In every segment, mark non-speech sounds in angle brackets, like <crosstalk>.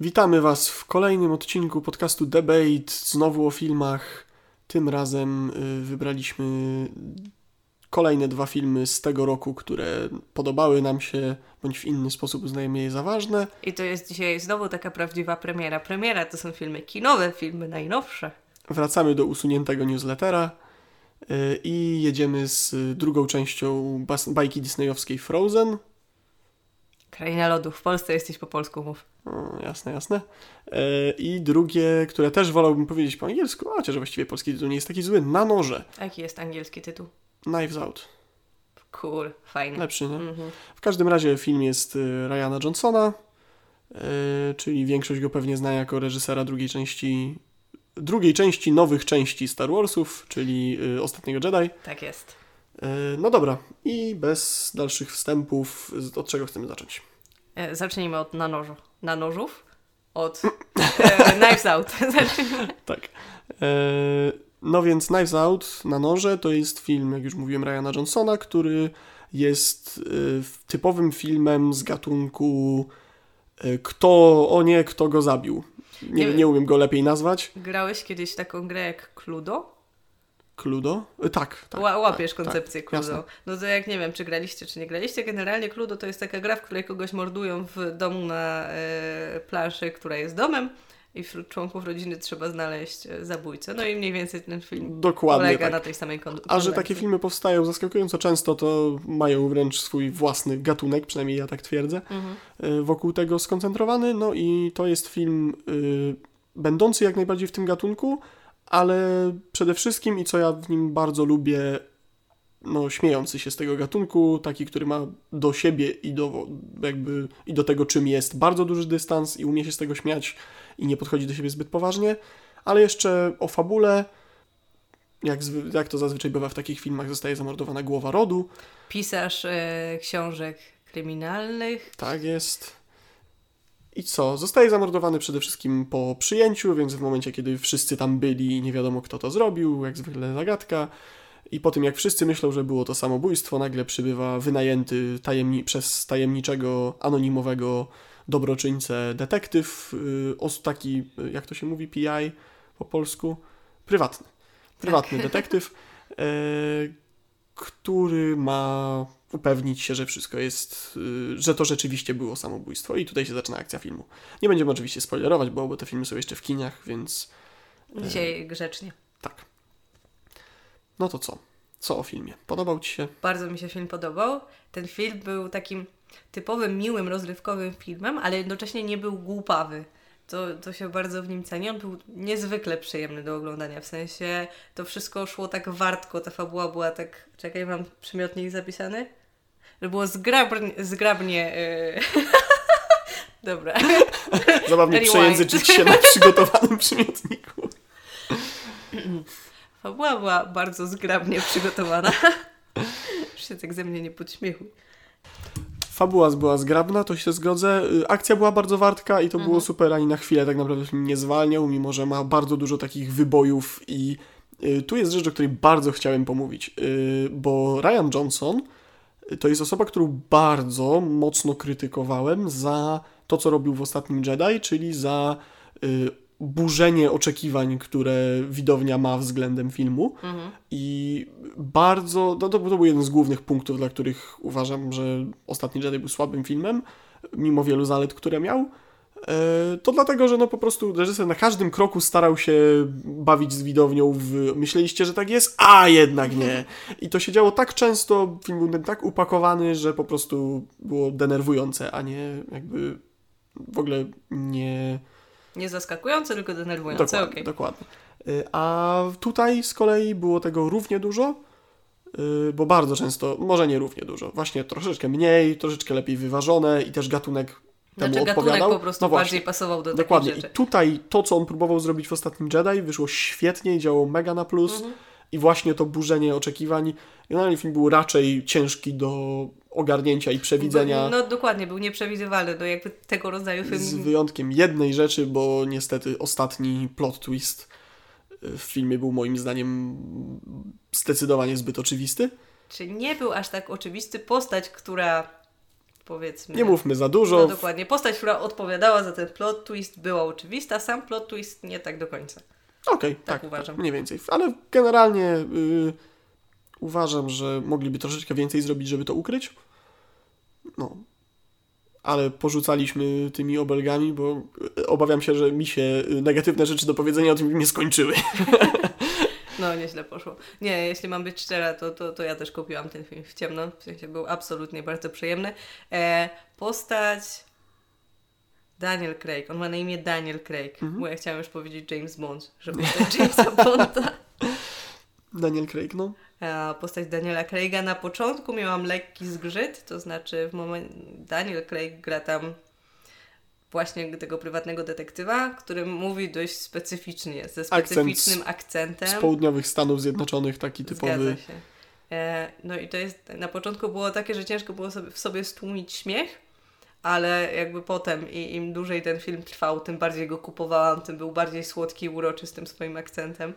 Witamy Was w kolejnym odcinku podcastu Debate, znowu o filmach. Tym razem y, wybraliśmy kolejne dwa filmy z tego roku, które podobały nam się, bądź w inny sposób uznajemy je za ważne. I to jest dzisiaj znowu taka prawdziwa premiera. Premiera to są filmy kinowe, filmy najnowsze. Wracamy do usuniętego newslettera y, i jedziemy z drugą częścią bajki disneyowskiej Frozen. Kraina lodów. W Polsce jesteś po polsku, mów. O, jasne, jasne. E, I drugie, które też wolałbym powiedzieć po angielsku, chociaż właściwie polski tytuł nie jest taki zły, Na noże. A Jaki jest angielski tytuł? Knives Out. Cool, fajny. Lepszy, nie? Mhm. W każdym razie film jest y, Ryana Johnsona, y, czyli większość go pewnie zna jako reżysera drugiej części drugiej części nowych części Star Warsów, czyli y, Ostatniego Jedi. Tak jest. Y, No dobra, i bez dalszych wstępów, od czego chcemy zacząć? E, zacznijmy od na nożu. Na nożów? Od <laughs> e, Knives Out. <laughs> Tak. E, No więc Knives Out na noże to jest film, jak już mówiłem, Ryana Johnsona, który jest y, typowym filmem z gatunku y, kto, o nie, kto go zabił. Nie, Nie- nie umiem go lepiej nazwać. Grałeś kiedyś taką grę jak Cludo? Cludo? Y, Tak, tak. Ła- łapiesz tak, koncepcję tak, Cludo. jasne. no to jak nie wiem, czy graliście, czy nie graliście. Generalnie Cludo to jest taka gra, w której kogoś mordują w domu na e, planszy, która jest domem i wśród członków rodziny trzeba znaleźć e, zabójcę. No i mniej więcej ten film Dokładnie polega tak. na tej samej kon- A że konwencji. takie filmy powstają zaskakująco często, to mają wręcz swój własny gatunek, przynajmniej ja tak twierdzę, Mhm. y, wokół tego skoncentrowany. No i to jest film y, będący jak najbardziej w tym gatunku, ale przede wszystkim i co ja w nim bardzo lubię, no śmiejący się z tego gatunku, taki, który ma do siebie i do, jakby, i do tego, czym jest, bardzo duży dystans i umie się z tego śmiać i nie podchodzi do siebie zbyt poważnie, ale jeszcze o fabule, jak, jak to zazwyczaj bywa w takich filmach, zostaje zamordowana głowa rodu, Pisarz e, książek kryminalnych. Tak jest. I co? Zostaje zamordowany przede wszystkim po przyjęciu, więc w momencie, kiedy wszyscy tam byli, nie wiadomo kto to zrobił, jak zwykle zagadka. I po tym, jak wszyscy myślą, że było to samobójstwo, nagle przybywa wynajęty tajemni- przez tajemniczego, anonimowego dobroczyńcę detektyw, yy, taki, y, jak to się mówi, PI po polsku? Prywatny. Prywatny detektyw, <laughs> e, który ma upewnić się, że wszystko jest, y, że to rzeczywiście było samobójstwo. I tutaj się zaczyna akcja filmu. Nie będziemy oczywiście spoilerować, bo, bo te filmy są jeszcze w kiniach, więc Dzisiaj grzecznie. tak. No to co? Co o filmie? Podobał Ci się? Bardzo mi się film podobał. Ten film był takim typowym, miłym, rozrywkowym filmem, ale jednocześnie nie był głupawy. To, to się bardzo w nim ceni. On był niezwykle przyjemny do oglądania. W sensie to wszystko szło tak wartko, ta fabuła była tak. Czekaj, mam przymiotnik zapisany? Że było zgrabnie. zgrabnie yy... <laughs> Dobra. Zabawnie przejęzyczyć się na przygotowanym <laughs> przymiotniku. Fabuła była bardzo zgrabnie przygotowana. Już się tak ze mnie nie podśmiechuj. Fabuła była zgrabna, to się zgodzę. Y, Akcja była bardzo wartka i to było super, ani na chwilę tak naprawdę film nie zwalniał, mimo że ma bardzo dużo takich wybojów i y, tu jest rzecz, o której bardzo chciałem pomówić, y, bo Ryan Johnson to jest osoba, którą bardzo mocno krytykowałem za to, co robił w Ostatnim Jedi, czyli za y, burzenie oczekiwań, które widownia ma względem filmu. Mhm. I bardzo, no to, to był jeden z głównych punktów, dla których uważam, że Ostatni Jedi był słabym filmem, mimo wielu zalet, które miał. E, To dlatego, że no po prostu reżyser na każdym kroku starał się bawić z widownią w myśleliście, że tak jest, a jednak nie. I to się działo tak często, film był tak upakowany, że po prostu było denerwujące, a nie jakby w ogóle nie... Nie zaskakujące, tylko denerwujące. Dokładnie, okej. dokładnie. Y, A tutaj z kolei było tego równie dużo, y, bo bardzo często, może nie równie dużo, właśnie troszeczkę mniej, troszeczkę lepiej wyważone i też gatunek temu Znaczy gatunek odpowiadał. po prostu no właśnie, bardziej pasował do dokładnie. I tutaj to, co on próbował zrobić w Ostatnim Jedi, wyszło świetnie działało mega na plus. Mhm. I właśnie to burzenie oczekiwań. Generalnie film był raczej ciężki do ogarnięcia i przewidzenia. No dokładnie, był nieprzewidywalny, no jakby tego rodzaju film. Z wyjątkiem jednej rzeczy, bo niestety ostatni plot twist y, w filmie był moim zdaniem zdecydowanie zbyt oczywisty. Czy nie był aż tak oczywisty postać, która powiedzmy. Nie mówmy za dużo. No dokładnie. Postać, która odpowiadała za ten plot twist była oczywista, sam plot twist nie tak do końca. Okej, Tak tak, uważam. tak, mniej więcej. Ale generalnie y, uważam, że mogliby troszeczkę więcej zrobić, żeby to ukryć. No. Ale porzucaliśmy tymi obelgami, bo y, obawiam się, że mi się y, negatywne rzeczy do powiedzenia o tym nie skończyły. <laughs> No, nieźle poszło. Nie, jeśli mam być szczera, to, to, to ja też kupiłam ten film w ciemno. W sensie był absolutnie bardzo przyjemny. E, postać Daniel Craig. On ma na imię Daniel Craig. Mhm. Bo ja chciałam już powiedzieć James Bond, że postać <laughs> Jamesa Bonda. Daniel Craig, no. A postać Daniela Craiga na początku miałam lekki zgrzyt, to znaczy w momencie Daniel Craig gra tam właśnie tego prywatnego detektywa, który mówi dość specyficznie, ze specyficznym akcentem. Z południowych Stanów Zjednoczonych, taki typowy. E, no i to jest, na początku było takie, że ciężko było sobie, w sobie stłumić śmiech, ale jakby potem i im dłużej ten film trwał, tym bardziej go kupowałam, tym był bardziej słodki i uroczy z tym swoim akcentem.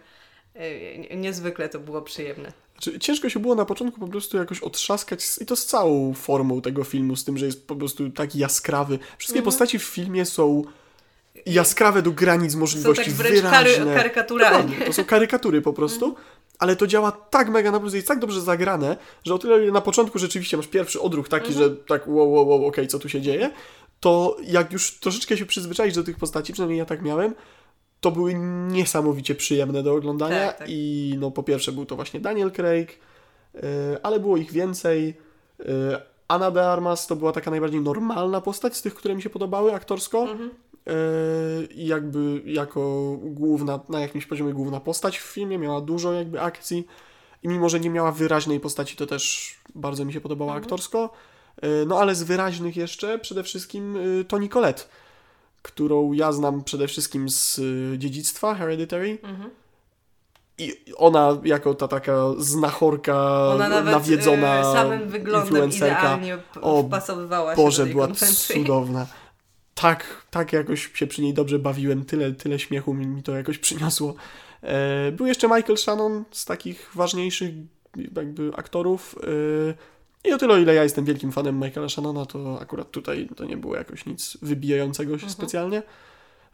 E, niezwykle to było przyjemne. Ciężko się było na początku po prostu jakoś otrzaskać i to z całą formą tego filmu, z tym, że jest po prostu taki jaskrawy. Wszystkie Mhm. postaci w filmie są jaskrawe do granic Są możliwości, tak wręcz kary, wyraźne. karykaturalnie. Dokładnie, to są karykatury po prostu, ale to działa tak mega na plus, jest tak dobrze zagrane, że o tyle na początku rzeczywiście masz pierwszy odruch taki, że tak wow, wow, wow, okej, co tu się dzieje, to jak już troszeczkę się przyzwyczaisz do tych postaci, przynajmniej ja tak miałem, to były niesamowicie przyjemne do oglądania Tak, tak. i no po pierwsze był to właśnie Daniel Craig, yy, ale było ich więcej. Yy, Anna de Armas to była taka najbardziej normalna postać z tych, które mi się podobały aktorsko. Mhm. Yy, i jakby jako główna, na jakimś poziomie główna postać w filmie, miała dużo jakby akcji i mimo, że nie miała wyraźnej postaci, to też bardzo mi się podobała Mhm. aktorsko. No ale z wyraźnych jeszcze przede wszystkim Toni Collette, którą ja znam przede wszystkim z yy, dziedzictwa Hereditary Mhm. i ona jako ta taka znachorka, Ona nawet nawiedzona e, samym wyglądem influencerka. idealnie O, wpasowywała się Boże, była cudowna. Tak, tak jakoś się przy niej dobrze bawiłem, tyle, tyle śmiechu mi, mi to jakoś przyniosło. E, był jeszcze Michael Shannon z takich ważniejszych jakby aktorów. I o tyle, ile ja jestem wielkim fanem Michaela Shannona, to akurat tutaj to nie było jakoś nic wybijającego się Mhm. specjalnie.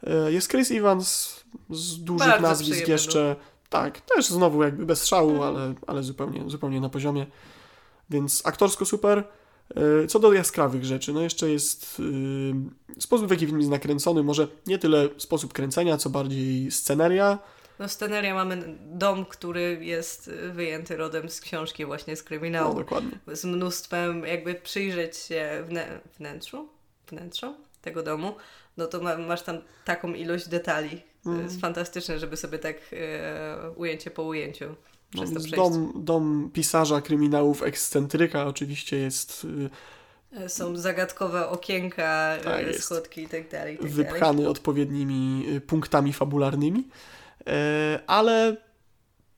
E, jest Chris Evans z dużych Bardzo nazwisk jeszcze. Tak, też znowu jakby bez szału, Mhm. ale, ale zupełnie, zupełnie na poziomie. Więc aktorsko super. E, Co do jaskrawych rzeczy, no jeszcze jest yy, sposób, w jaki film jest nakręcony, może nie tyle sposób kręcenia, co bardziej sceneria. No sceneria mamy dom, który jest y, wyjęty rodem z książki właśnie z No, kryminału. dokładnie. z mnóstwem, jakby przyjrzeć się wnę- wnętrzu, wnętrzu tego domu, no to ma, masz tam taką ilość detali. To Mhm. jest fantastyczne, żeby sobie tak e, ujęcie po ujęciu No, przez to przejść. dom, dom pisarza kryminałów ekscentryka oczywiście jest yy, E, Są zagadkowe okienka, Tak e, schodki i tak dalej. i tak wypchany odpowiednimi y, punktami fabularnymi, ale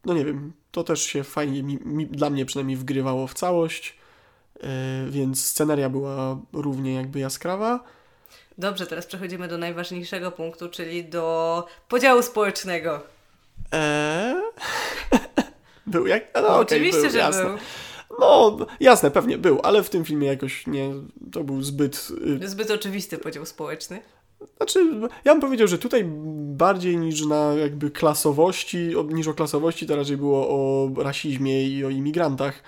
no nie wiem, to też się fajnie, mi, mi, dla mnie przynajmniej wgrywało w całość, E, więc sceneria była równie jakby jaskrawa. Dobrze, teraz przechodzimy do najważniejszego punktu, czyli do podziału społecznego. Eee? <laughs> Był jak? No, No, okej, oczywiście, był, że jasne. był. No, jasne, pewnie był, ale w tym filmie jakoś nie, to był zbyt... y, Zbyt oczywisty podział społeczny. Znaczy, ja bym powiedział, że tutaj bardziej niż na jakby klasowości, niż o klasowości, to raczej było o rasizmie i o imigrantach.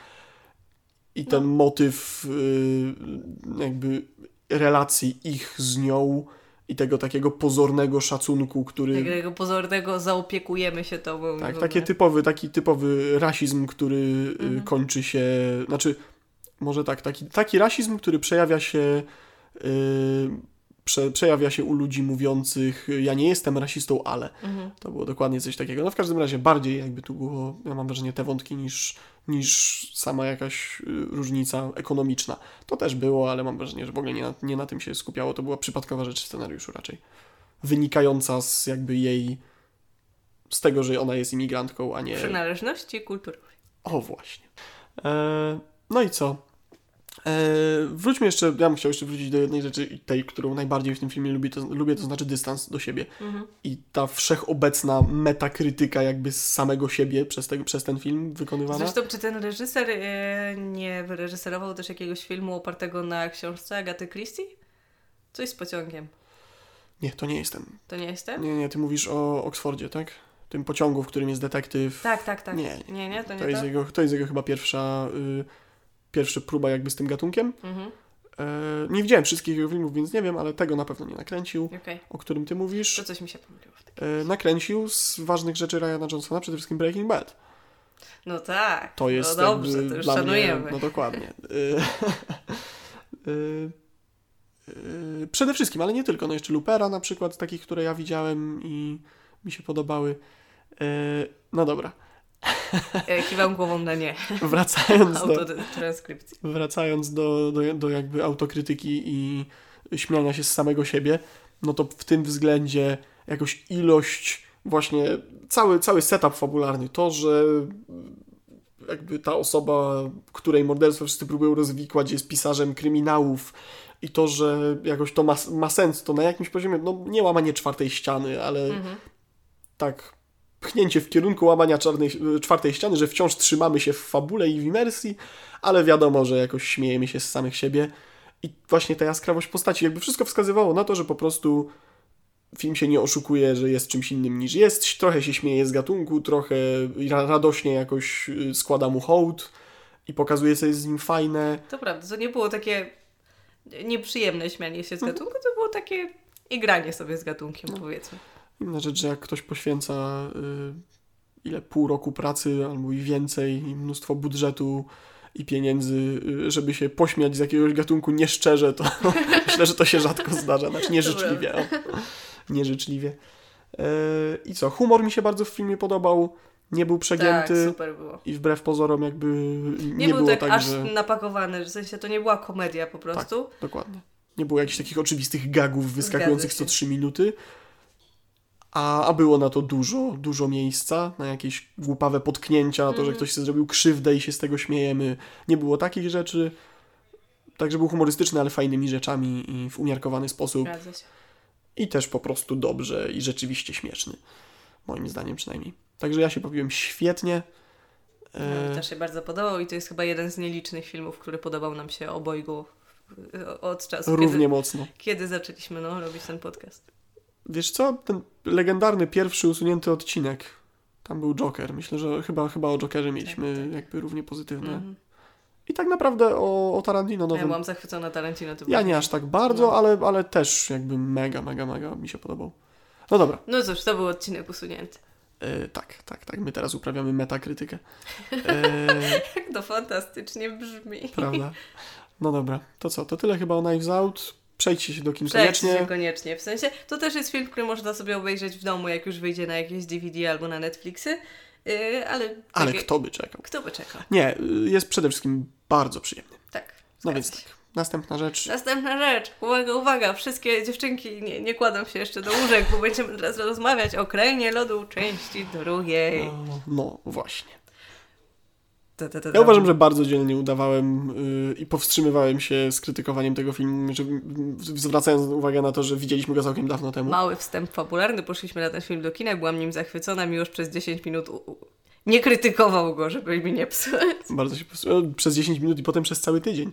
I ten motyw y, jakby relacji ich z nią i tego takiego pozornego szacunku, który... Takiego pozornego zaopiekujemy się tobą. Tak, w taki ogóle. typowy, taki typowy rasizm, który y, Mhm. kończy się, znaczy, może tak, taki, taki rasizm, który przejawia się, y, prze, przejawia się u ludzi mówiących, ja nie jestem rasistą, ale. Mhm. To było dokładnie coś takiego. No w każdym razie bardziej jakby tu było, ja mam wrażenie, te wątki niż, niż sama jakaś y, różnica ekonomiczna. To też było, ale mam wrażenie, że w ogóle nie na, nie na tym się skupiało. To była przypadkowa rzecz w scenariuszu raczej. Wynikająca z jakby jej, z tego, że ona jest imigrantką, a nie... Przynależności kulturowej. O właśnie. E, no i co? E, wróćmy jeszcze, ja bym chciał jeszcze wrócić do jednej rzeczy, tej, którą najbardziej w tym filmie lubię, to, lubię, to znaczy dystans do siebie. Mhm. I ta wszechobecna metakrytyka jakby z samego siebie przez, tego, przez ten film wykonywana. Zresztą, czy ten reżyser e, nie wyreżyserował też jakiegoś filmu opartego na książce Agaty Christie? Coś z pociągiem. Nie, to nie jest ten. To nie jest ten? Nie, nie, ty mówisz o Oksfordzie, tak? Tym pociągu, w którym jest detektyw. Tak, tak, tak. Nie, nie, nie to nie To jest, to. jego, to jest jego chyba pierwsza, y, pierwsza próba jakby z tym gatunkiem. Mhm. E, nie widziałem wszystkich jego filmów, więc nie wiem, ale tego na pewno nie nakręcił, Okej, o którym ty mówisz. to coś mi się pomyliło. E, nakręcił z ważnych rzeczy Ryana Johnsona, przede wszystkim Breaking Bad. No tak. To jest no dobrze, jakby to już szanujemy. mnie, no dokładnie. Y, y, y, Przede wszystkim, ale nie tylko, no jeszcze Lupera na przykład, takich, które ja widziałem i mi się podobały. No dobra, E, Kiwam głową na nie. wracając do, Autotranskrypcji. wracając do, do, do jakby autokrytyki i śmiania się z samego siebie, no to w tym względzie jakoś ilość, właśnie cały, cały setup fabularny, to, że jakby ta osoba, której morderstwo wszyscy próbują rozwikłać, jest pisarzem kryminałów i to, że jakoś to ma, ma sens, to na jakimś poziomie, no nie łamanie czwartej ściany, ale Mhm. tak pchnięcie w kierunku łamania czarnej, czwartej ściany, że wciąż trzymamy się w fabule i w imersji, ale wiadomo, że jakoś śmiejemy się z samych siebie. I właśnie ta jaskrawość postaci, jakby wszystko wskazywało na to, że po prostu film się nie oszukuje, że jest czymś innym niż jest, trochę się śmieje z gatunku, trochę ra- radośnie jakoś y, składa mu hołd i pokazuje, co jest z nim fajne. To prawda, to nie było takie nieprzyjemne śmianie się z Mhm. gatunku, to było takie igranie sobie z gatunkiem, No. powiedzmy. Inna rzecz, że jak ktoś poświęca y, ile pół roku pracy albo i więcej, i mnóstwo budżetu i pieniędzy, y, żeby się pośmiać z jakiegoś gatunku nieszczerze, to <laughs> myślę, że to się rzadko zdarza. Znaczy nieżyczliwie. O. Nieżyczliwie. E, I co? Humor mi się bardzo w filmie podobał. Nie był Tak, przegięty super było. i wbrew pozorom jakby nie, Nie, był było tak, tak, aż że... napakowany, w sensie to nie była komedia po prostu. Dokładnie. Nie było jakichś takich oczywistych gagów wyskakujących co 3 minuty, a, a było na to dużo, dużo miejsca, na jakieś głupawe potknięcia, to, że Mhm. ktoś sobie zrobił krzywdę i się z tego śmiejemy. Nie było takich rzeczy. Także był humorystyczny, ale fajnymi rzeczami i w umiarkowany sposób. I też po prostu dobrze i rzeczywiście śmieszny. Moim zdaniem przynajmniej. Także ja się bawiłem świetnie. No, E, mi też się bardzo podobał i to jest chyba jeden z nielicznych filmów, który podobał nam się obojgu e, od czasu, równie kiedy, mocno. kiedy zaczęliśmy no, robić ten podcast. Wiesz co? Ten legendarny pierwszy usunięty odcinek. Tam był Joker. Myślę, że chyba, chyba o Jokerze mieliśmy Tak, tak. jakby równie pozytywne. Mhm. I tak naprawdę o, o Tarantino Ja nowym. byłam zachwycona Tarantino. to Ja nie aż tak bardzo, No. ale, ale też jakby mega, mega, mega mi się podobał. No dobra. No cóż, to był odcinek usunięty. E, tak, tak, tak. My teraz uprawiamy metakrytykę. E, <laughs> Jak to fantastycznie brzmi. prawda? No dobra. To co? To tyle chyba o Knives Out. Przejdźcie się do Przejdźcie koniecznie. koniecznie. W sensie, to też jest film, który można sobie obejrzeć w domu, jak już wyjdzie na jakieś DVD albo na Netflixy. Yy, ale Ale takie- kto by czekał? kto by czekał? Nie, y, jest przede wszystkim bardzo przyjemny. Tak. No więc tak. Następna rzecz. Następna rzecz. Uwaga, uwaga. Wszystkie dziewczynki nie, nie kładą się jeszcze do łóżek, bo będziemy teraz rozmawiać o krainie lodu części drugiej. No, no właśnie. Ta, ta, ta, Ja uważam, że bardzo dzielnie udawałem y, i powstrzymywałem się z krytykowaniem tego filmu, że, zwracając uwagę na to, że widzieliśmy go całkiem dawno temu. Mały wstęp fabularny. Poszliśmy na ten film do kina. Byłam nim zachwycona. Mi już przez 10 minut u, u, nie krytykował go, żeby mi nie psuć. Bardzo się powstrzymałem. Przez 10 minut i potem przez cały tydzień.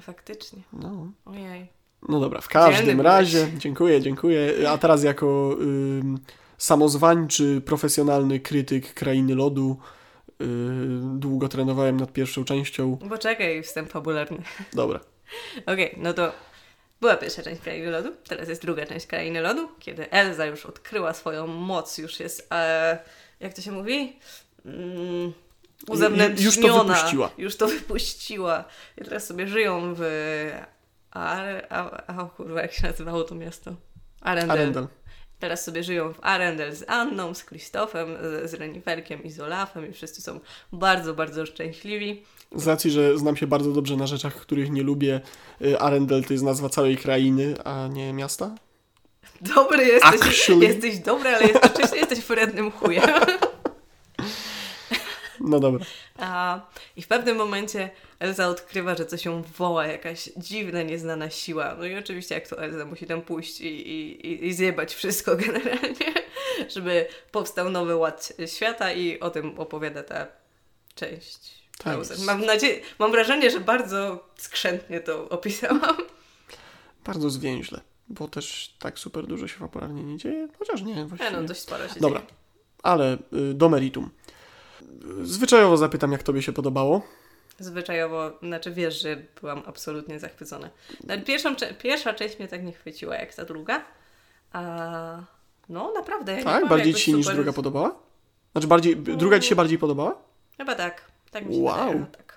Faktycznie. No, Ojej. no dobra, w każdym Dzielny razie, dziękuję, dziękuję. A teraz jako ym, samozwańczy, profesjonalny krytyk Krainy Lodu y, długo trenowałem nad pierwszą częścią. Poczekaj, wstęp fabularny. Dobra. <laughs> Okej, no to była pierwsza część Krainy Lodu, teraz jest druga część Krainy Lodu, kiedy Elza już odkryła swoją moc, już jest, e, jak to się mówi? Mm, uzewnętrzniona. Już to wypuściła. Już to wypuściła. I teraz sobie żyją w... Ar, a, a, kurwa, jak się nazywało to miasto? Arendel. Arendel. Teraz sobie żyją w Arendel z Anną, z Krzysztofem, z, Reniferkiem i z Olafem i wszyscy są bardzo, bardzo szczęśliwi. Z racji, że znam się bardzo dobrze na rzeczach, których nie lubię, y, Arendel to jest nazwa całej krainy, a nie miasta. Dobry jesteś, Actually. jesteś dobry, ale jednocześnie jesteś wrednym chujem. No dobra. A, I w pewnym momencie Elza odkrywa, że coś ją woła, jakaś dziwna, nieznana siła. No i oczywiście jak to Elza musi tam pójść i, i, i zjebać wszystko <laughs> generalnie, żeby powstał nowy ład świata i o tym opowiada ta część. Tak. Mam nadzieję, mam wrażenie, że bardzo skrzętnie to opisałam. Bardzo zwięźle, bo też tak super dużo się fabularnie nie dzieje, chociaż nie, właściwie. no, dość sporo się Dobra, dzieje. ale y, do meritum. Zwyczajowo zapytam, jak tobie się podobało. Zwyczajowo, znaczy wiesz, że byłam absolutnie zachwycona. No, Pierwszą, pierwsza część mnie tak nie chwyciła jak ta druga. A no naprawdę. Ja Tak? Bardziej ci się niż super- druga podobała? Znaczy bardziej, druga ci się bardziej podobała? Chyba tak. Tak mi się Wow. wydaje. Tak.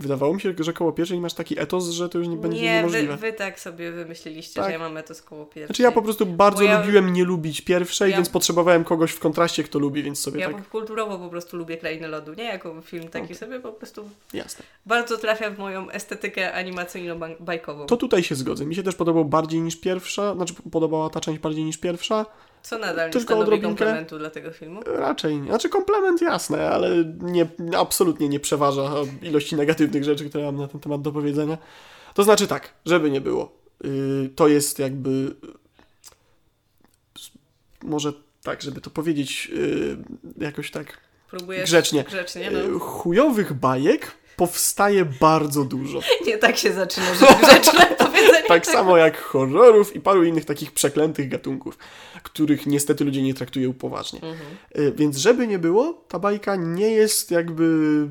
Wydawało mi się, że koło pierwszej masz taki etos, że to już nie będzie Nie, wy, niemożliwe. wy tak sobie wymyśliliście, Tak. że ja mam etos koło pierwszej. Znaczy ja po prostu bardzo ja- lubiłem nie lubić pierwszej, Ja- więc potrzebowałem kogoś w kontraście, kto lubi, więc sobie Ja tak, kulturowo po prostu lubię Krainę Lodu, nie jako film taki Okej. sobie, po prostu jasne. bardzo trafia w moją estetykę animacyjno-bajkową. To tutaj się zgodzę. Mi się też podobał bardziej niż pierwsza, znaczy podobała ta część bardziej niż pierwsza. Co nadal nie tylko stanowi odrobinkę. komplementu dla tego filmu. Raczej nie. Znaczy komplement jasne, ale nie, absolutnie nie przeważa ilości negatywnych rzeczy, które mam na ten temat do powiedzenia. To znaczy tak, żeby nie było. Yy, to jest jakby yy, może tak, żeby to powiedzieć yy, jakoś tak Próbujesz Grzecznie. grzecznie yy, no. chujowych bajek powstaje bardzo dużo. <laughs> Nie tak się zaczyna rzecz grzeczne <laughs> powiedzenie. Tak samo jak horrorów i paru innych takich przeklętych gatunków, których niestety ludzie nie traktują poważnie. Mhm. Y, Więc żeby nie było, ta bajka nie jest jakby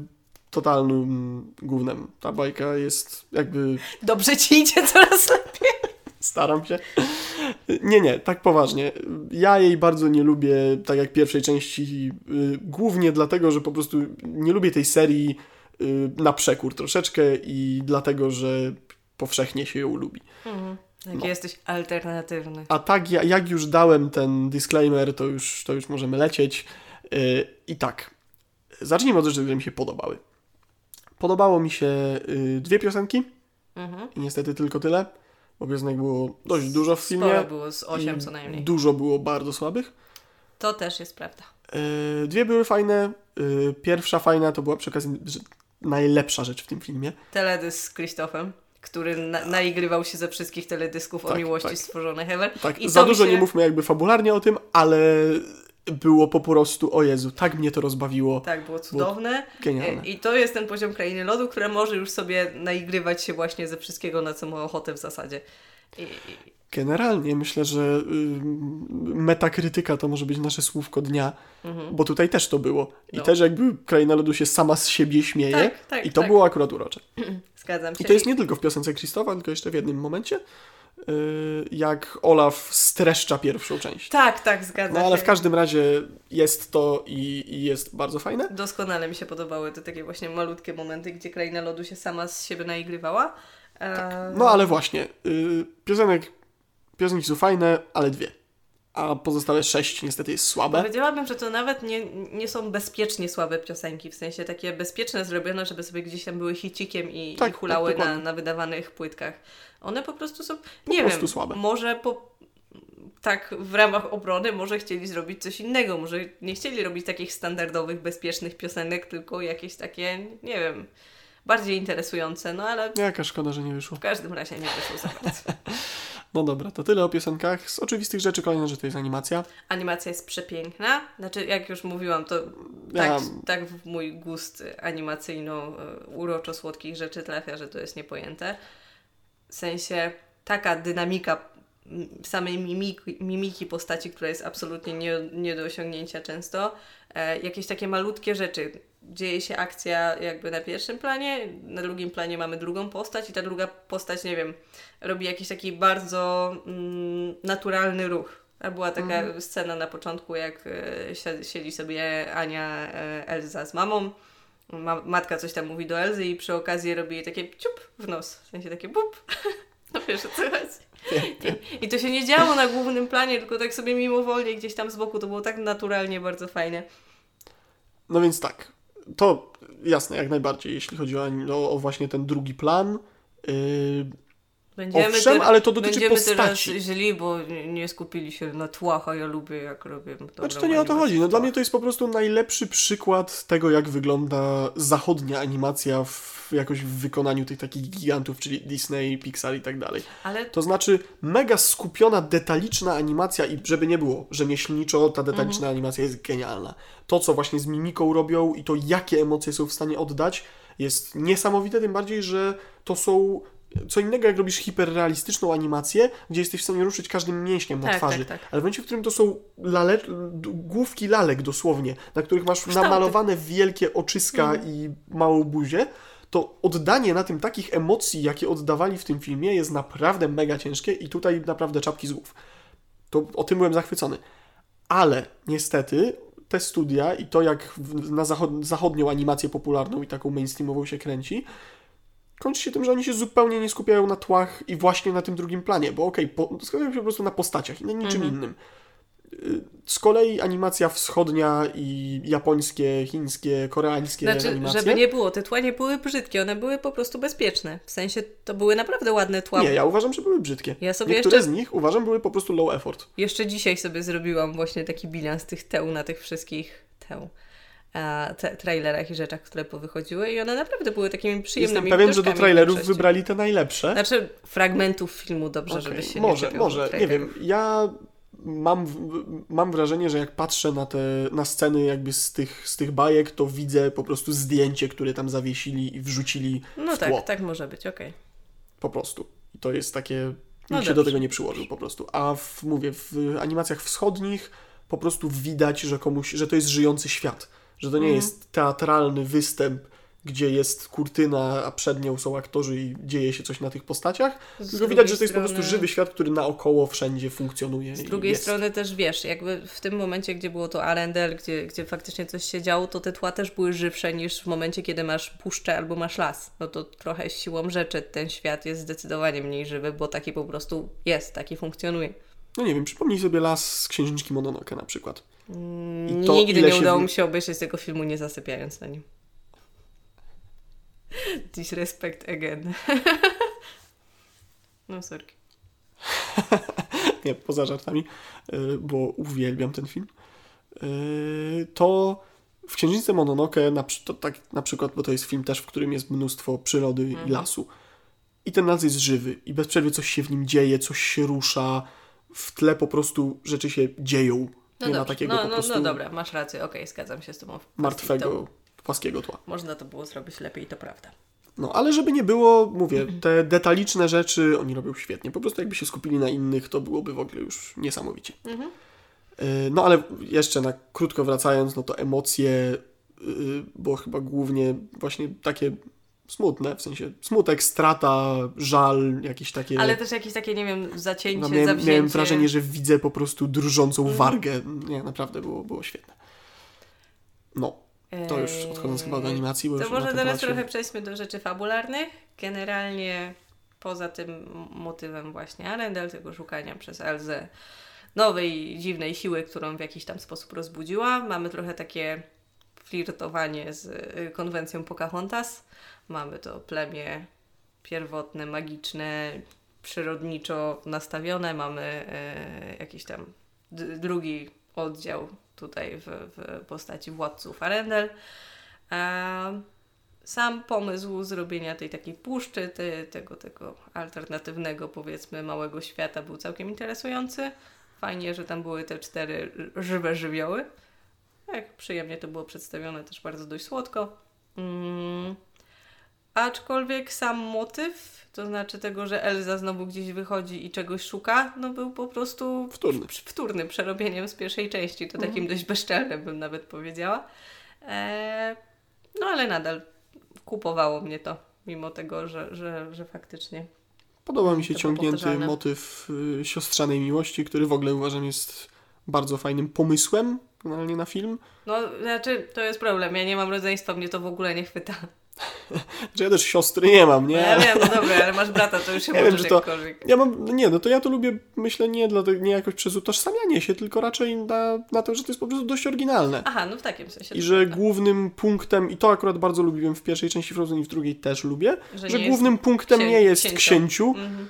totalnym gównem. Ta bajka jest jakby... Dobrze ci idzie coraz lepiej. <laughs> Staram się. Nie, nie, tak poważnie. Ja jej bardzo nie lubię, tak jak pierwszej części, y, głównie dlatego, że po prostu nie lubię tej serii na przekór troszeczkę i dlatego, że powszechnie się ją lubi. Mhm. Jaki No. jesteś alternatywny. A tak, ja- jak już dałem ten disclaimer, to już, to już możemy lecieć. Yy, I tak, zacznijmy od rzeczy, które mi się podobały. Podobało mi się yy, dwie piosenki Mhm. i niestety tylko tyle, bo piosenek było dość dużo w filmie. Sporo było, z 8 i co najmniej. Dużo było bardzo słabych. To też jest prawda. Yy, dwie były fajne. Yy, pierwsza fajna to była przy okazji najlepsza rzecz w tym filmie. Teledysk z Krzysztofem, który na naigrywał się ze wszystkich teledysków o Tak, miłości tak. stworzonych ever. Tak, I za dużo się- nie mówmy jakby fabularnie o tym, ale było po prostu, o Jezu, tak mnie to rozbawiło. Tak, było cudowne. Genialne. I to jest ten poziom krainy lodu, które może już sobie naigrywać się właśnie ze wszystkiego, na co ma ochotę w zasadzie. I, Generalnie myślę, że y, metakrytyka to może być nasze słówko dnia, mhm. bo tutaj też to było. I No. też jakby Kraina Lodu się sama z siebie śmieje Tak, tak, i to tak. było akurat urocze. <clears throat> Zgadzam się. I to jest nie tylko w piosence Krzysztofa, tylko jeszcze w jednym momencie, y, jak Olaf streszcza pierwszą część. Tak, tak, zgadzam No ale się. w każdym razie jest to i, i jest bardzo fajne. Doskonale mi się podobały te takie właśnie malutkie momenty, gdzie kraina lodu się sama z siebie naigrywała. E, No ale właśnie, y, piosenek, piosenki są fajne, ale dwie. A pozostałe sześć niestety jest słabe. Powiedziałabym, że to nawet nie, nie są bezpiecznie słabe piosenki, w sensie takie bezpieczne zrobione, żeby sobie gdzieś tam były hicikiem i, Tak, i hulały tak, na, na wydawanych płytkach. One po prostu są, Po nie prostu wiem, słabe. może po, tak w ramach obrony może chcieli zrobić coś innego, może nie chcieli robić takich standardowych, bezpiecznych piosenek, tylko jakieś takie, nie wiem, bardziej interesujące, no ale Jaka szkoda, że nie wyszło. w każdym razie nie wyszło za bardzo. <laughs> No dobra, to tyle o piosenkach. Z oczywistych rzeczy kolejna rzecz to jest animacja. Animacja jest przepiękna. Znaczy, jak już mówiłam, to Ja- tak, tak w mój gust animacyjno-uroczo-słodkich rzeczy trafia, że to jest niepojęte. W sensie taka dynamika samej mimiki, mimiki postaci, która jest absolutnie nie, nie do osiągnięcia często. E, jakieś takie malutkie rzeczy. Dzieje się akcja jakby na pierwszym planie, na drugim planie mamy drugą postać i ta druga postać, nie wiem, robi jakiś taki bardzo mm, naturalny ruch. A była taka scena na początku, jak e, si- siedzi sobie Ania, e, Elza z mamą. Ma, matka coś tam mówi do Elzy i przy okazji robi jej takie ciup w nos. W sensie takie bup. <laughs> No wiesz o co chodzi. <laughs> I, I to się nie działo na głównym planie, tylko tak sobie mimowolnie gdzieś tam z boku. To było tak naturalnie, bardzo fajne. No więc tak, to jasne, jak najbardziej, jeśli chodzi o, o, właśnie ten drugi plan. Yy, Będziemy Owszem, ale to dotyczy będziemy postaci. teraz źli, bo nie- skupili się na tłach, a ja lubię jak robię dobrą Znaczy to nie o to chodzi. No dla mnie to jest po prostu najlepszy przykład tego, jak wygląda zachodnia animacja w, jakoś w wykonaniu tych takich gigantów, czyli Disney, Pixar i tak dalej. Ale To znaczy mega skupiona, detaliczna animacja i żeby nie było, rzemieślniczo ta detaliczna animacja jest genialna. To, co właśnie z mimiką robią i to, jakie emocje są w stanie oddać, jest niesamowite, tym bardziej, że to są co innego, jak robisz hiperrealistyczną animację, gdzie jesteś w stanie ruszyć każdym mięśniem na Tak, twarzy. tak, tak. Ale w momencie, w którym to są lale, główki lalek dosłownie, na których masz Kształty. namalowane wielkie oczyska Mhm. i małą buzię, to oddanie na tym takich emocji, jakie oddawali w tym filmie, jest naprawdę mega ciężkie i tutaj naprawdę czapki z głów. To o tym byłem zachwycony. Ale niestety te studia i to, jak na zachod, zachodnią animację popularną i taką mainstreamową się kręci, kończy się tym, że oni się zupełnie nie skupiają na tłach i właśnie na tym drugim planie, bo okej, po skupiają się po prostu na postaciach i na niczym Mhm. innym. Y, Z kolei animacja wschodnia i japońskie, chińskie, koreańskie Znaczy, animacje... żeby nie było, te tła nie były brzydkie, one były po prostu bezpieczne. W sensie to były naprawdę ładne tła. Nie, ja uważam, że były brzydkie. Ja sobie Niektóre jeszcze- z nich uważam były po prostu low effort. Jeszcze dzisiaj sobie zrobiłam właśnie taki bilans tych teł na tych wszystkich teł. E, Te, trailerach i rzeczach, które powychodziły i one naprawdę były takimi przyjemnymi Jestem pewien, że do trailerów wybrali te najlepsze. Znaczy fragmentów filmu dobrze, Okej, żeby się może, nie może, nie wiem. Ja mam, mam wrażenie, że jak patrzę na te na sceny jakby z tych, z tych bajek, to widzę po prostu zdjęcie, które tam zawiesili i wrzucili No tak, tak może być, okej. Po prostu. I to jest takie. No Nikt się do tego nie przyłożył po prostu. A w, mówię, w animacjach wschodnich po prostu widać, że komuś, że to jest żyjący świat. Że to nie Mhm. jest teatralny występ, gdzie jest kurtyna, a przed nią są aktorzy i dzieje się coś na tych postaciach. Z Tylko widać, że to jest po prostu strony- żywy świat, który naokoło wszędzie funkcjonuje. Z drugiej strony też wiesz, jakby w tym momencie, gdzie było to Arendelle, gdzie, gdzie faktycznie coś się działo, to te tła też były żywsze niż w momencie, kiedy masz puszczę albo masz las. No to trochę siłą rzeczy ten świat jest zdecydowanie mniej żywy, bo taki po prostu jest, taki funkcjonuje. No nie wiem, przypomnij sobie las z Księżniczki Mononoke na przykład. I to, Nigdy nie udało mi się obejrzeć tego filmu nie zasypiając na nim. <laughs> Disrespect again. <laughs> no sorki. <laughs> nie, poza żartami, y, bo uwielbiam ten film, y, to w Księżniczce Mononoke, na, to tak, na przykład, bo to jest film też, w którym jest mnóstwo przyrody Mhm. i lasu. I ten las jest żywy i bez przerwy coś się w nim dzieje, coś się rusza, w tle po prostu rzeczy się dzieją. No nie ma dobrze, takiego no, po no, prostu no dobra, masz rację, okej, zgadzam się z tobą. martwego, to- płaskiego tła. Można to było zrobić lepiej, to prawda. No, ale żeby nie było, mówię, te detaliczne rzeczy oni robią świetnie. Po prostu jakby się skupili na innych, to byłoby w ogóle już niesamowicie. Mhm. Yy, No ale jeszcze na krótko wracając, no to emocje, yy, bo chyba głównie właśnie takie smutne, w sensie smutek, strata, żal, jakieś takie... Ale też jakieś takie, nie wiem, zacięcie, no, miałem, zawzięcie. miałem wrażenie, że widzę po prostu drżącą wargę. Nie, naprawdę było, było świetne. No, to już odchodząc chyba od animacji, bo To może teraz temacie- trochę przejdźmy do rzeczy fabularnych. Generalnie poza tym motywem właśnie Arendelle, tego szukania przez Elzę nowej, dziwnej siły, którą w jakiś tam sposób rozbudziła, mamy trochę takie flirtowanie z y, konwencją Pocahontas. Mamy to plemię pierwotne, magiczne, przyrodniczo nastawione. Mamy e, jakiś tam drugi oddział tutaj w, w postaci władców Arendelle. E, sam pomysł zrobienia tej takiej puszczy, te, tego, tego alternatywnego, powiedzmy, małego świata był całkiem interesujący. Fajnie, że tam były te cztery żywe żywioły. Tak, przyjemnie to było przedstawione, też bardzo dość słodko. Mm. Aczkolwiek sam motyw, to znaczy tego, że Elza znowu gdzieś wychodzi i czegoś szuka, no był po prostu Wtórny. wtórny przerobieniem z pierwszej części. To takim dość bezczelnym bym nawet powiedziała. E, no ale nadal kupowało mnie to, mimo tego, że, że, że faktycznie. Podoba mi się ciągnięty powtarzalne. motyw y, siostrzanej miłości, który w ogóle uważam jest bardzo fajnym pomysłem generalnie na film. No, znaczy, to jest problem. Ja nie mam rodzeństwa, mnie to w ogóle nie chwyta. <laughs> Że ja też siostry nie mam, No nie? ja wiem, no dobra, ale masz brata, to już się <laughs> Ja wiem, że to-. Ja mam, nie, no to ja to lubię, myślę, nie, dla, nie jakoś przez utożsamianie się, tylko raczej na, na to, że to jest po prostu dość oryginalne. Aha, no w takim sensie. I że prawda. głównym punktem, i to akurat bardzo lubiłem w pierwszej części Frozen i w drugiej też lubię, Że że, głównym punktem księ- nie jest księcią. księciu, Mhm.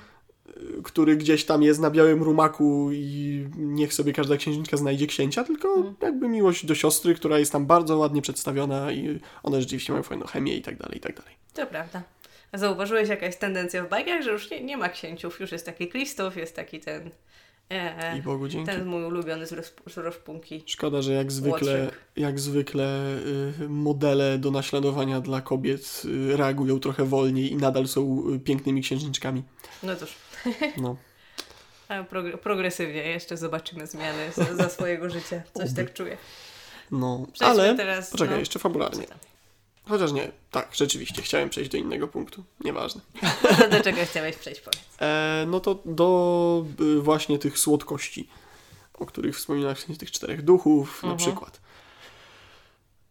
Który gdzieś tam jest na białym rumaku i niech sobie każda księżniczka znajdzie księcia, tylko Mhm. jakby miłość do siostry, która jest tam bardzo ładnie przedstawiona i one rzeczywiście mają fajną chemię i tak dalej, i tak dalej. To prawda. A zauważyłeś jakaś tendencja w bajkach, że już nie, nie ma księciów, już jest taki Krzysztof, jest taki ten... E, I Bogu dzięki. ten mój ulubiony z, roz, z rozpunki. Szkoda, że jak zwykle, Łotrzyk. jak zwykle y, modele do naśladowania dla kobiet y, reagują trochę wolniej i nadal są y, pięknymi księżniczkami. No cóż, No. <laughs> a progr- progresywnie jeszcze zobaczymy zmiany za, swojego życia. Coś tak czuję. No, Przejdźmy ale teraz... poczekaj, no. jeszcze fabularnie. Chociaż nie, tak, rzeczywiście, chciałem przejść do innego punktu. Nieważne. <laughs> Do czego chciałeś przejść, powiedz. E, no to do y, właśnie tych słodkości, o których wspominałeś, w sensie tych czterech duchów na Mhm. przykład.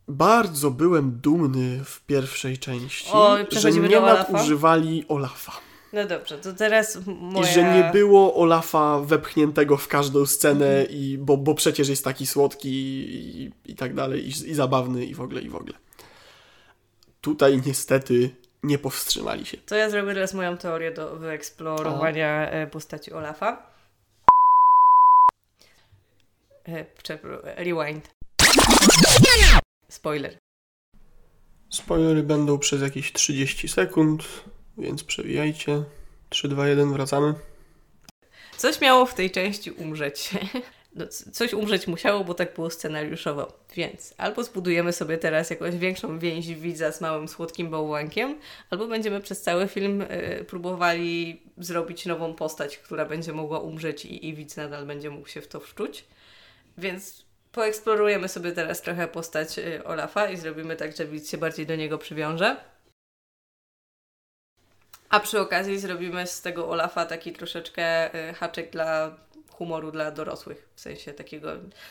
Bardzo byłem dumny w pierwszej części, O, że nie nadużywali Olafa. No dobrze, to teraz moja... I że nie było Olafa wepchniętego w każdą scenę, Mhm. i, bo, bo przecież jest taki słodki i, i tak dalej, i, i zabawny i w ogóle, i w ogóle. Tutaj niestety nie powstrzymali się. To ja zrobię teraz moją teorię do wyeksplorowania e, postaci Olafa. E, przepro- rewind. Spoiler. Spoilery będą przez jakieś 30 sekund, więc przewijajcie. 3, 2, 1, wracamy. Coś miało w tej części umrzeć. <laughs> No, coś umrzeć musiało, bo tak było scenariuszowo. Więc albo zbudujemy sobie teraz jakąś większą więź widza z małym słodkim bałwankiem, albo będziemy przez cały film e, próbowali zrobić nową postać, która będzie mogła umrzeć i, i widz nadal będzie mógł się w to wczuć. Więc poeksplorujemy sobie teraz trochę postać e, Olafa i zrobimy tak, że widz się bardziej do niego przywiąże. A przy okazji zrobimy z tego Olafa taki troszeczkę y, haczyk dla humoru dla dorosłych. W sensie takiego,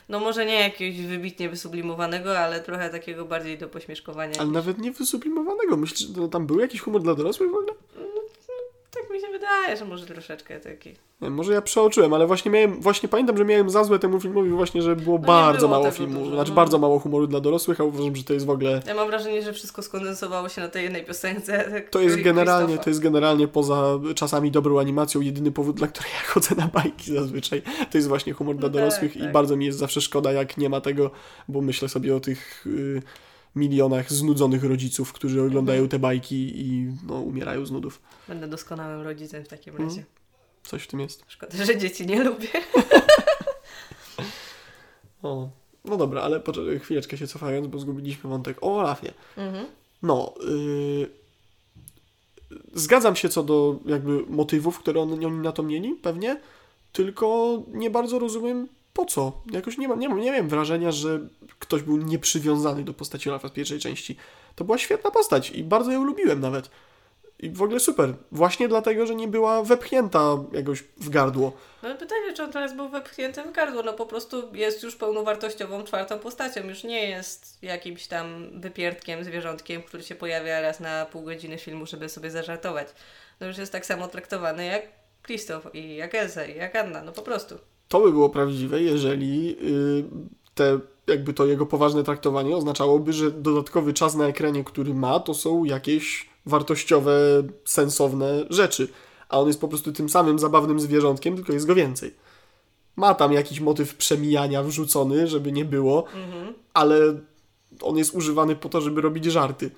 no może nie jakiegoś wybitnie wysublimowanego, ale trochę takiego bardziej do pośmieszkowania. Ale nawet nie wysublimowanego. Myślisz, że tam był jakiś humor dla dorosłych w ogóle? Tak mi się wydaje, że może troszeczkę taki. Nie, może ja przeoczyłem, ale właśnie miałem, właśnie pamiętam, że miałem za złe temu filmowi właśnie, że było No bardzo było mało filmu, dużo, znaczy no. bardzo mało humoru dla dorosłych, a uważam, że to jest w ogóle Ja mam wrażenie, że wszystko skondensowało się na tej jednej piosence. tak, <laughs> To jest generalnie, to jest generalnie poza czasami dobrą animacją jedyny powód, dla którego ja chodzę na bajki zazwyczaj. To jest właśnie humor dla No tak, dorosłych i tak. bardzo mi jest zawsze szkoda, jak nie ma tego, bo myślę sobie o tych y, milionach znudzonych rodziców, którzy oglądają Mhm. te bajki i no, umierają z nudów. Będę doskonałym rodzicem w takim Mhm. razie. Coś w tym jest. Szkoda, że dzieci nie lubię. <laughs> O. No dobra, ale chwileczkę się cofając, bo zgubiliśmy wątek o Olafie. Mhm. No, y, zgadzam się co do jakby motywów, które on, oni na to mieli, pewnie, tylko nie bardzo rozumiem po co. Jakoś nie mam, nie nie miałem wrażenia, że ktoś był nieprzywiązany do postaci Olafa z pierwszej części. To była świetna postać i bardzo ją lubiłem nawet. I w ogóle super. Właśnie dlatego, że nie była wepchnięta jakoś w gardło. No pytanie, czy on teraz był wepchnięty w gardło. No po prostu jest już pełnowartościową czwartą postacią. Już nie jest jakimś tam wypierdkiem, zwierzątkiem, który się pojawia raz na pół godziny filmu, żeby sobie zażartować. No już jest tak samo traktowany jak Krzysztof i jak Elsa i jak Anna. No po prostu. To by było prawdziwe, jeżeli y, te, jakby to jego poważne traktowanie oznaczałoby, że dodatkowy czas na ekranie, który ma, to są jakieś wartościowe, sensowne rzeczy. A on jest po prostu tym samym zabawnym zwierzątkiem, tylko jest go więcej. Ma tam jakiś motyw przemijania wrzucony, żeby nie było, Mhm. ale on jest używany po to, żeby robić żarty.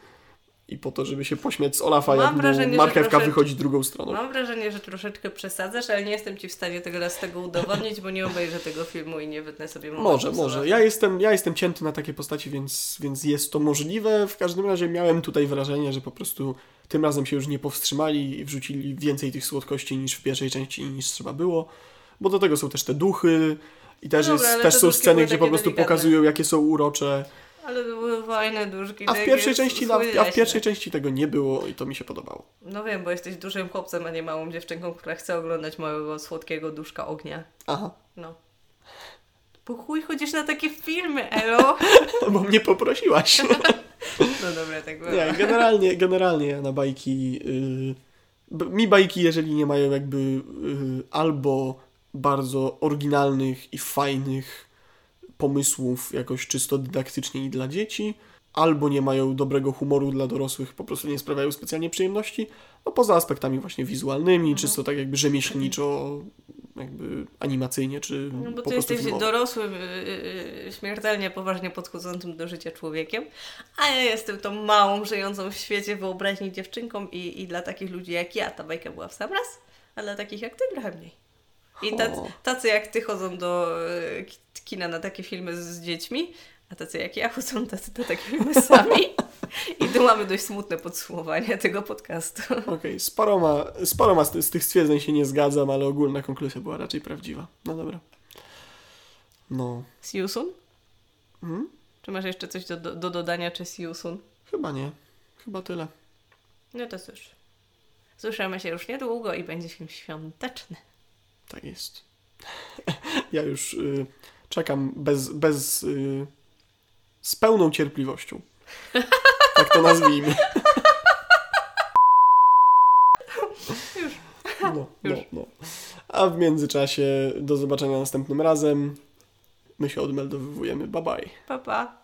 I po to, żeby się pośmiać z Olafa, Mam jak wrażenie, marchewka wychodzi drugą stroną. Mam wrażenie, że troszeczkę przesadzasz, ale nie jestem Ci w stanie tego raz tego udowodnić, bo nie obejrzę tego filmu i nie wytnę sobie Może, może. Ja jestem, ja jestem cięty na takie postaci, więc, więc jest to możliwe. W każdym razie miałem tutaj wrażenie, że po prostu tym razem się już nie powstrzymali i wrzucili więcej tych słodkości niż w pierwszej części, niż trzeba było. Bo do tego są też te duchy i też, No dobra, jest, też te są sceny, gdzie po prostu delikatne. pokazują, jakie są urocze. Ale to były fajne duszki. A w takie pierwszej części, na, a w pierwszej części tego nie było i to mi się podobało. No wiem, bo jesteś dużym chłopcem, a nie małą dziewczynką, która chce oglądać małego, słodkiego duszka ognia. Aha, No. Po chuj chodzisz na takie filmy, elo? <laughs> bo mnie poprosiłaś. <laughs> No dobra, tak było. Nie, generalnie, generalnie na bajki. Yy, mi bajki, jeżeli nie mają jakby yy, albo bardzo oryginalnych i fajnych pomysłów, jakoś czysto dydaktycznie i dla dzieci, albo nie mają dobrego humoru dla dorosłych, po prostu nie sprawiają specjalnie przyjemności, no poza aspektami właśnie wizualnymi, Mhm. czysto tak jakby rzemieślniczo, jakby animacyjnie, czy No bo po ty jesteś filmowo. dorosłym, yy, śmiertelnie poważnie podchodzącym do życia człowiekiem, a ja jestem tą małą, żyjącą w świecie wyobraźni dziewczynką i, i dla takich ludzi jak ja ta bajka była w sam raz, a dla takich jak ty trochę mniej. I tacy, tacy jak ty chodzą do e, ki- kina na takie filmy z, z dziećmi, a tacy jak ja chodzą tacy na takie filmy sami. I tu mamy dość smutne podsumowanie tego podcastu. Okej, z paroma, z paroma z, z tych stwierdzeń się nie zgadzam, ale ogólna konkluzja była raczej prawdziwa. No dobra. No. See you soon? Hmm? Czy masz jeszcze coś do, do, do dodania, czy see you soon? Chyba nie. Chyba tyle. No to cóż. Słyszymy się już niedługo i będzie film świąteczny. Tak jest. <laughs> Ja już y, czekam bez, bez y, z pełną cierpliwością. <laughs> Tak to nazwijmy. Już. No, no, no. A w międzyczasie do zobaczenia następnym razem. My się odmeldowujemy. Bye bye. Pa, pa.